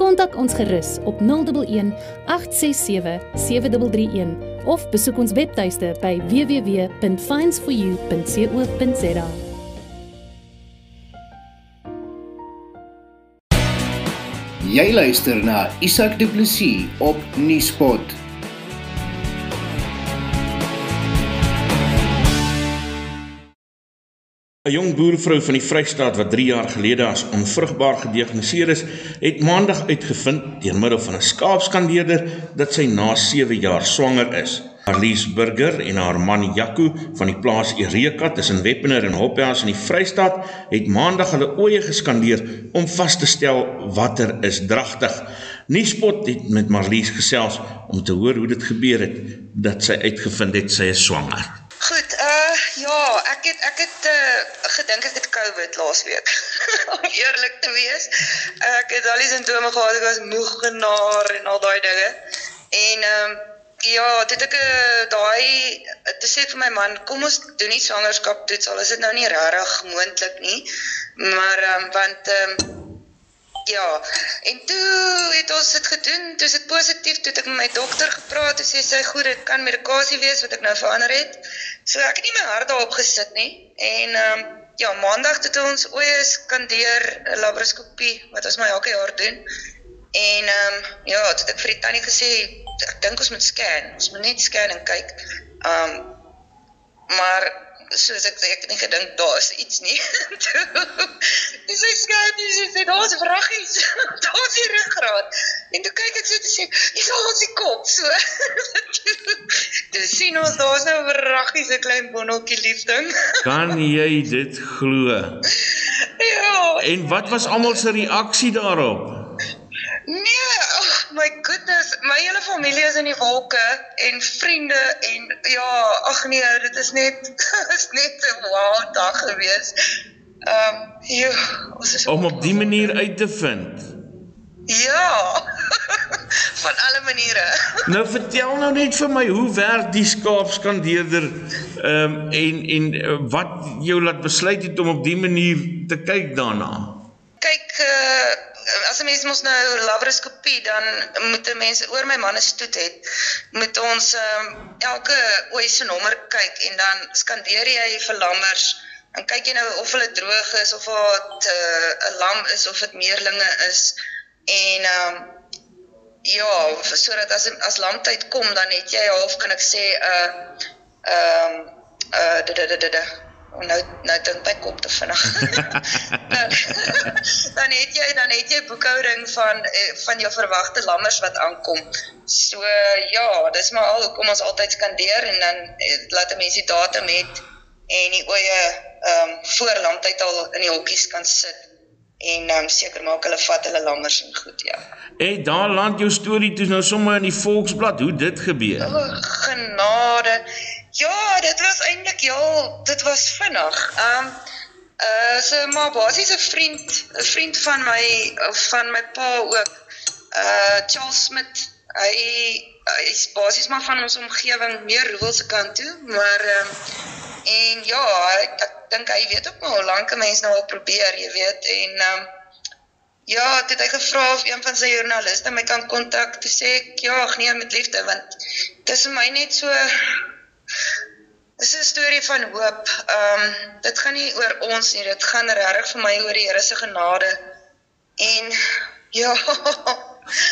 Kontak ons gerus op 011 867 7331 of besoek ons webtuiste by www.finds4u.co.za. Jy luister na Isak Du Plessis op Nieuwspot. 'n Jong boervrou van die Vrystaat wat 3 jaar gelede as onvrugbaar gediagnoseer is, het maandag uitgevind deur middel van 'n skaapskandeerder dat sy na 7 jaar swanger is. Arlies Burger en haar man Jaco van die plaas Eureka tussen Weppener en Hoppehaus in die Vrystaat het maandag hulle oeye geskandeer om vas te stel watter is dragtig. Nuuspot het met Marlies gesels om te hoor hoe dit gebeur het dat sy uitgevind het sy is swanger. Goed, uh ja, ek het ek het uh gedink ek het COVID laasweek. Om eerlik te wees. Ek het al die simptome gehad, ek was moeg genaar en al daai dinge. En ehm um, ja, dit ek uh, daai te sê vir my man, kom ons doen nie swangerskap toets al is dit nou nie regtig moontlik nie. Maar ehm um, want ehm um, Ja, en toe het ons dit gedoen, toe is dit positief, toe het ek met my dokter gepraat, toe sê sy goed, dit kan medikasie wees wat ek nou verander het. So ek het nie my hart daarop gesit nie. En ehm um, ja, maandag het ons oeye skandeer 'n laparoskopie wat ons maar elke jaar doen. En ehm um, ja, toe het ek vir die tannie gesê, ek dink ons moet scan. Ons moet net scan en kyk. Ehm um, maar soos ek ek het nie gedink daar's iets nie. Dis sy skat, sy sê daar's vraggies. daar's die ruggraat. En toe kyk ek so te sê, dis al ons die kop so. Dis sien ons daar's nou vraggies, 'n klein bonneltjie liefding. kan jy dit glo? Ja. En wat was almal se reaksie daarop? Nee, oh my goodness, my hele familie is in die wolke en vriende en ja, ag nee, dit is net is net 'n wow dag gewees. Ehm, um, ja, ons is om op die manier uit te vind. Ja. van alle maniere. nou vertel nou net vir my hoe werk die skaapskandeerder ehm um, en en uh, wat jou laat besluit het om op die manier te kyk daarna. Kyk, uh as 'n mens mos nou laparoskopie dan moet 'n mens oor my manne stoet het moet ons um, elke ooi se nommer kyk en dan skandeer jy vir lammers en kyk jy nou of hulle droog is of wat eh, 'n uh, lam is of dit meerlinge is en um, ja sodat as as lamtyd kom dan het jy half kan ek sê 'n uh, ehm um, uh, Oh, nou nou dink my kop te vinnig. nou, dan het jy dan het jy boekhouding van eh, van jou verwagte lammers wat aankom. So ja, dis maar al hoekom ons altyd skandeer en dan eh, laat 'n mens die datum het en die oeye ehm um, voor lamptyd al in die hokkies kan sit en um, seker maak hulle vat hulle lammers en goed ja. En daar land jou storie toe nou sommer in die Volksblad hoe dit gebeur. O, genade. Ja, dit was eintlik ja, dit was vinnig. Ehm um, uh so maar basies 'n vriend, 'n vriend van my van my pa ook. Uh Charles Smith. Hy hy's basies maar van ons omgewing, meer rural se kant toe, maar ehm um, en ja, ek, ek dink hy weet ook maar hoe lank 'n mens nou al probeer, jy weet, en ehm um, Ja, het hy gevra of een van sy joernaliste my kan kontak. Toe sê ek ja, ag nee, met liefde want dit is vir my net so Dit is 'n storie van hoop. Ehm um, dit gaan nie oor ons nie, dit gaan regtig vir my oor die Here se genade. En ja.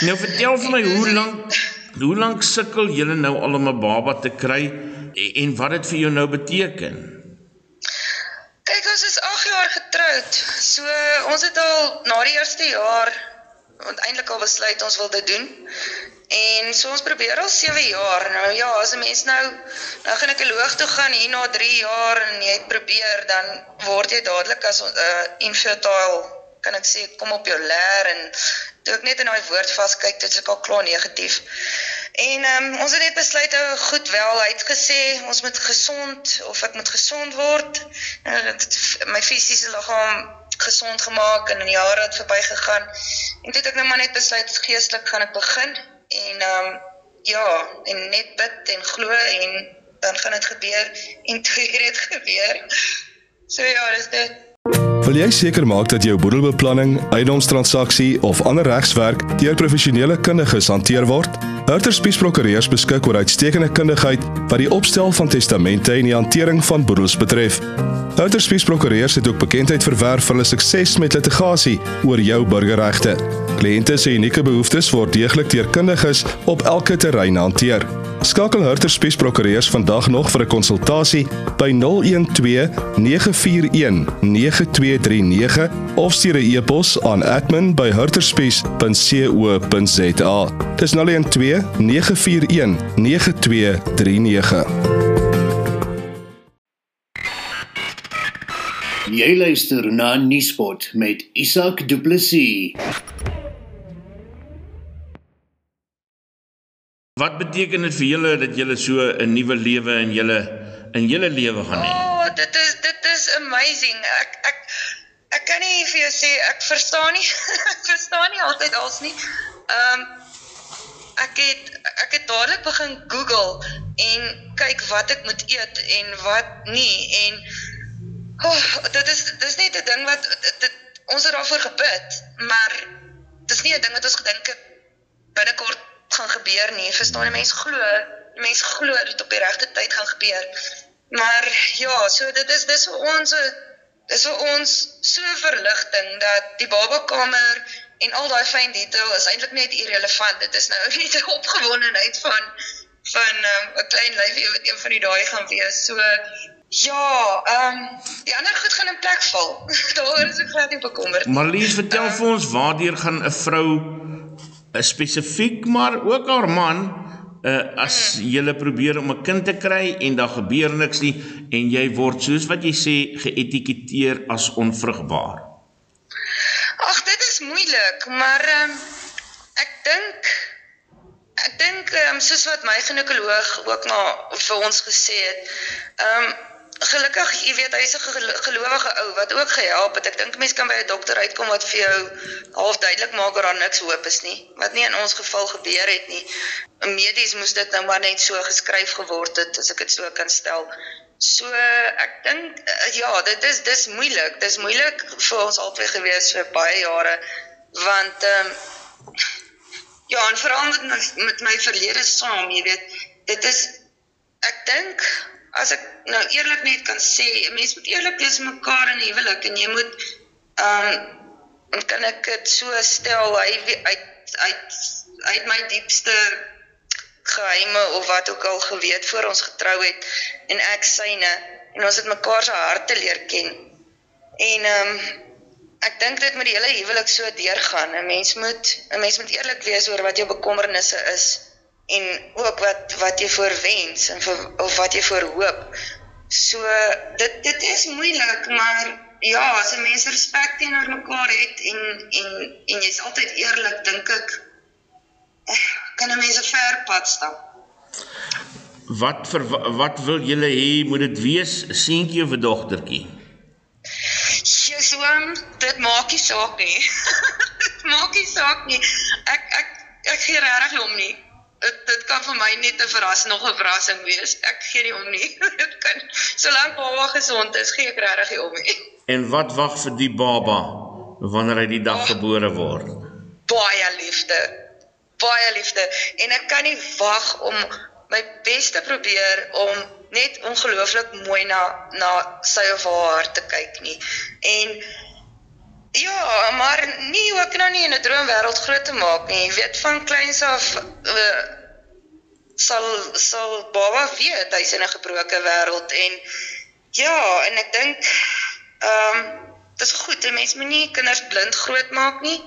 Nou vertel vir my hoe lank hoe lank sukkel julle nou al om 'n baba te kry en wat dit vir jou nou beteken? Kyk, ons is 8 getroud. So ons het al na die eerste jaar want eintlik al besluit ons wil dit doen. En so ons probeer al 7 jaar. Nou ja, as 'n mens nou nou gaan ek 'n loog toe gaan hier na 3 jaar en jy probeer dan word jy dadelik as 'n uh, infertile kan ek sê kom op jou leer en Toe ek net in daai woord vaskyk, dit is al klaar negatief. En ehm um, ons het net besluit ou goed wel, hy het gesê ons moet gesond of ek moet gesond word. En dit my fisiese liggaam gesond gemaak en in jare het verbygegaan. En toe het ek nou maar net besluit geestelik gaan ek begin en ehm um, ja, en net bid en glo en dan gaan dit gebeur en toe het dit gebeur. So ja, dis dit. Wil jy seker maak dat jou boedelbeplanning, eiendomstransaksie of ander regswerk deur professionele kundiges hanteer word? Hurter Spies Prokureurs beskik oor uitstekende kundigheid wat die opstel van testamente en die hantering van boedels betref. Hurter Spies Prokureurs het ook bekendheid verwerf vir hulle sukses met litigasie oor jou burgerregte. Kliënte se unieke behoeftes word deeglik deur kundiges op elke terrein hanteer. Skakel Hurter Spies Prokureurs vandag nog vir 'n konsultasie by 012 941 9239 of stuur 'n e-pos aan admin@hurterspies.co.za. Dis 012 941 9239. Jy luister na Nuuspot met Isak Du Plessis. Wat beteken dit vir julle dat julle so 'n nuwe lewe in julle in julle lewe gaan hê? Oh, dit is dit is amazing. Ek ek ek kan nie vir jou sê ek verstaan nie. ek verstaan nie altyd als nie. Ehm um, ek het ek het dadelik begin Google en kyk wat ek moet eet en wat nie en oh, dit is dis net 'n ding wat dit, dit ons het daarvoor gebid, maar dis nie 'n ding wat ons gedink het binnekort gaan gebeur nie. Verstaan jy? Mense glo, mense glo dit op die regte tyd gaan gebeur. Maar ja, so dit is dis vir ons dis vir ons so verligting dat die babakamer en al daai fyn detail is eintlik net irrelevant. Dit is nou net 'n opgewondenheid van van 'n um, klein lyfie wat een van die dae gaan wees. So ja, ehm um, die ander goed gaan in plek val. Daar is ek glad nie bekommerd nie. Marlies, vertel uh, vir ons waardeur gaan 'n vrou 'n spesifiek maar ook haar man uh, as jy probeer om 'n kind te kry en daar gebeur niks nie en jy word soos wat jy sê geetiketeer as onvrugbaar. Ag dit is moeilik, maar um, ek dink ek dink um, soos wat my ginekoloog ook na vir ons gesê het, ehm um, gelukkig, jy weet, hy's 'n gelowige ou wat ook gehelp het. Ek dink mense kan by 'n dokter uitkom wat vir jou half duidelik maak dat daar niks hoop is nie, wat nie in ons geval gebeur het nie. Medies moes dit nou maar net so geskryf geword het as ek dit so kan stel. So ek dink eh, ja, dit is dis moeilik. Dis moeilik vir ons albei gewees vir baie jare want ehm um, ja, en veral met, met my verlede saam, jy weet, dit is ek dink as ek nou eerlik net kan sê, 'n mens moet eerlik wees met mekaar in huwelik en jy moet ehm um, kan ek dit so stel hy uit uit uit my diepste geheime of wat ook al geweet voor ons getrou het en ek syne en ons het mekaar se harte leer ken. En ehm um, ek dink dit moet die hele huwelik so deurgaan. 'n Mens moet 'n mens moet eerlik wees oor wat jou bekommernisse is en ook wat wat jy voor wens en vir, of wat jy voor hoop. So dit dit is moeilik, maar ja, as 'n mens respek teenoor mekaar het en en en jy's altyd eerlik, dink ek eh, kan 'n mens 'n ver pad stap. Wat vir wat wil julle hê moet dit wees, seentjie of 'n dogtertjie? Jeswam, dit maak nie saak nie. dit maak nie saak nie. Ek ek ek gee regtig om nie dit dit kan vir my net 'n verrassing nog 'n verrassing wees. Ek gee nie om nie. Dit kan solank baba gesond is, gee ek regtig nie om nie. En wat wag vir die baba wanneer hy die dag gebore word? Baie liefde. Baie liefde en ek kan nie wag om my bes te probeer om net ongelooflik mooi na na sy of haar te kyk nie. En Ja, maar nie ook nou nie in 'n droomwêreld groot te maak nie. Jy weet van kleins af uh, sal sal baba weet hy's in 'n gebroke wêreld en ja, en ek dink ehm um, dit is goed, 'n mens moenie kinders blind groot maak nie.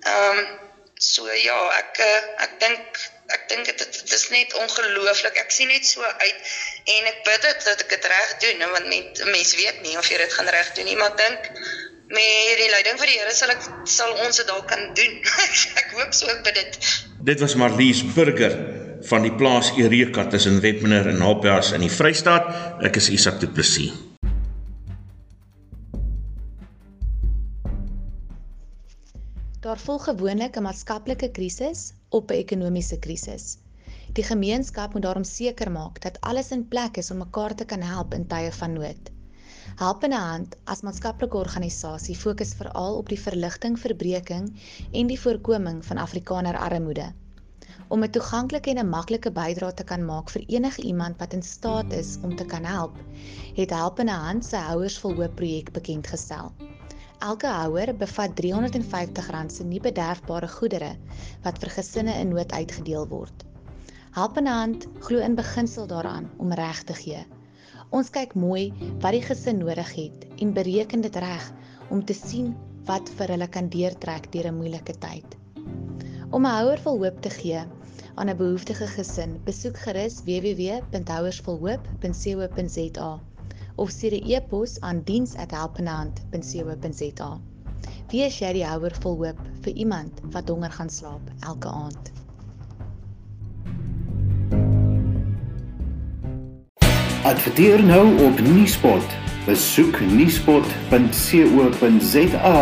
Ehm um, so ja, ek uh, ek dink ek dink dit dit is net ongelooflik. Ek sien net so uit en ek bid dit dat ek dit reg doen, want mense weet nie of jy dit gaan reg doen nie, maar dink met die leiding van die Here sal ek sal ons dit dalk kan doen. ek hoop so vir dit. Dit was Marlies Burger van die plaas Eureka tussen Wetmener en Napias in die Vrystaat. Ek is Isak Du Plessis. Daar volg gewoonlik 'n maatskaplike krisis op 'n ekonomiese krisis. Die gemeenskap moet daarom seker maak dat alles in plek is om mekaar te kan help in tye van nood. Helpende Hand as maatskaplike organisasie fokus veral op die verligting, verbreeking en die voorkoming van Afrikaner armoede. Om 'n toeganklike en 'n maklike bydrae te kan maak vir enige iemand wat in staat is om te kan help, het Helpende Hand se Houers vol Hoop projek bekend gestel. Elke houer bevat R350 se nie bederfbare goedere wat vir gesinne in nood uitgedeel word. Helpende Hand glo in beginsel daaraan om reg te gee. Ons kyk mooi wat die gesin nodig het en bereken dit reg om te sien wat vir hulle kan deurtrek deur 'n moeilike tyd. Om 'n houer vol hoop te gee aan 'n behoeftige gesin, besoek gerus www.houersvolhoop.co.za of stuur 'n e-pos aan diens@helpenhand.co.za. Wie is jy die houer vol hoop vir iemand wat honger gaan slaap elke aand? Adverteer nou op Nuuspot. Besoek nuuspot.co.za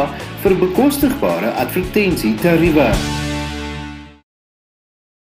vir bekostigbare advertensietariewe.